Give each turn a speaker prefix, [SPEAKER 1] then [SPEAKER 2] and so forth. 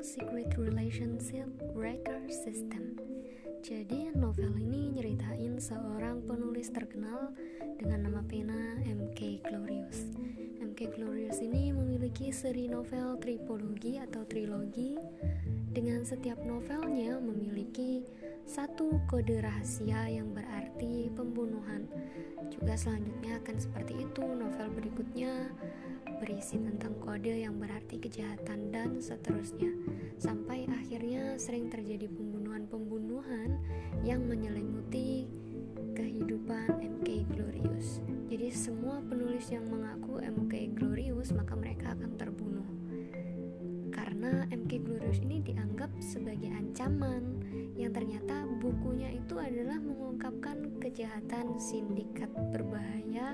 [SPEAKER 1] Secret Relationship Breaker System. Jadi novel ini nyeritain seorang penulis terkenal dengan nama pena M.K. Glorious. M.K. Glorious ini memiliki seri novel tripologi atau trilogi dengan setiap novelnya memiliki satu kode rahasia yang berarti pembunuhan. Juga selanjutnya akan seperti itu novel berikutnya berisi tentang kode yang berarti kejahatan dan seterusnya. Sampai akhirnya sering terjadi pembunuhan-pembunuhan yang menyelimuti kehidupan MK Glorious. Jadi semua penulis yang mengaku MK Glorious maka mereka akan terbunuh. Karena MK Glorious ini dianggap sebagai ancaman yang ternyata bukunya itu adalah mengungkapkan kejahatan sindikat berbahaya.